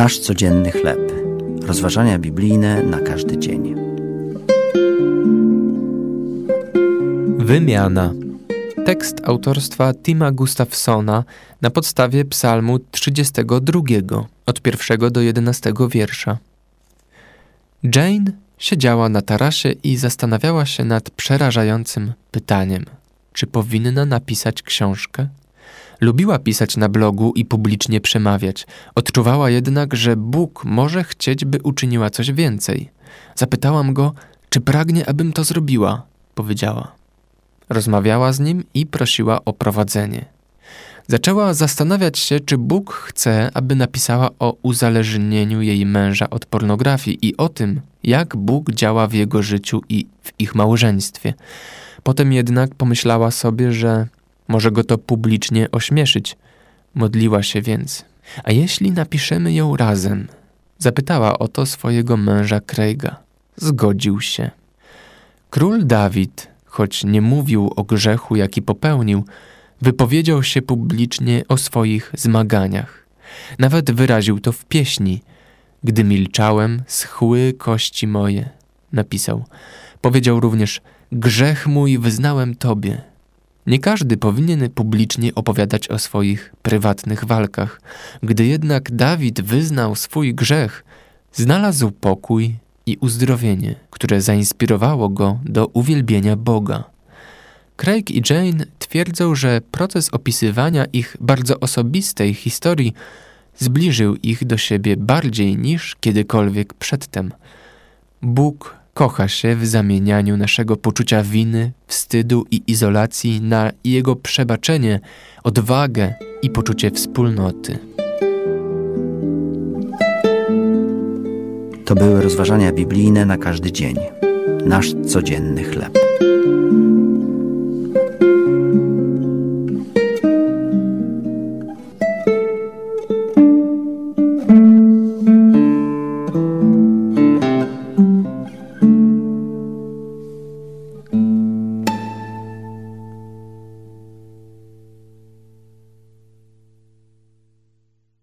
Nasz codzienny chleb. Rozważania biblijne na każdy dzień. Wymiana. Tekst autorstwa Tima Gustafsona na podstawie Psalmu 32 od pierwszego do 11 wiersza. Jane siedziała na tarasie i zastanawiała się nad przerażającym pytaniem: czy powinna napisać książkę? Lubiła pisać na blogu i publicznie przemawiać. Odczuwała jednak, że Bóg może chcieć, by uczyniła coś więcej. Zapytałam go, czy pragnie, abym to zrobiła, powiedziała. Rozmawiała z nim i prosiła o prowadzenie. Zaczęła zastanawiać się, czy Bóg chce, aby napisała o uzależnieniu jej męża od pornografii i o tym, jak Bóg działa w jego życiu i w ich małżeństwie. Potem jednak pomyślała sobie, że może go to publicznie ośmieszyć. Modliła się więc. A jeśli napiszemy ją razem? Zapytała o to swojego męża Craiga. Zgodził się. Król Dawid, choć nie mówił o grzechu, jaki popełnił, wypowiedział się publicznie o swoich zmaganiach. Nawet wyraził to w pieśni. Gdy milczałem, schły kości moje, napisał. Powiedział również: Grzech mój wyznałem Tobie. Nie każdy powinien publicznie opowiadać o swoich prywatnych walkach. Gdy jednak Dawid wyznał swój grzech, znalazł pokój i uzdrowienie, które zainspirowało go do uwielbienia Boga. Craig i Jane twierdzą, że proces opisywania ich bardzo osobistej historii zbliżył ich do siebie bardziej niż kiedykolwiek przedtem. Bóg kocha się w zamienianiu naszego poczucia winy, wstydu i izolacji na jego przebaczenie, odwagę i poczucie wspólnoty. To były rozważania biblijne na każdy dzień. Nasz codzienny chleb.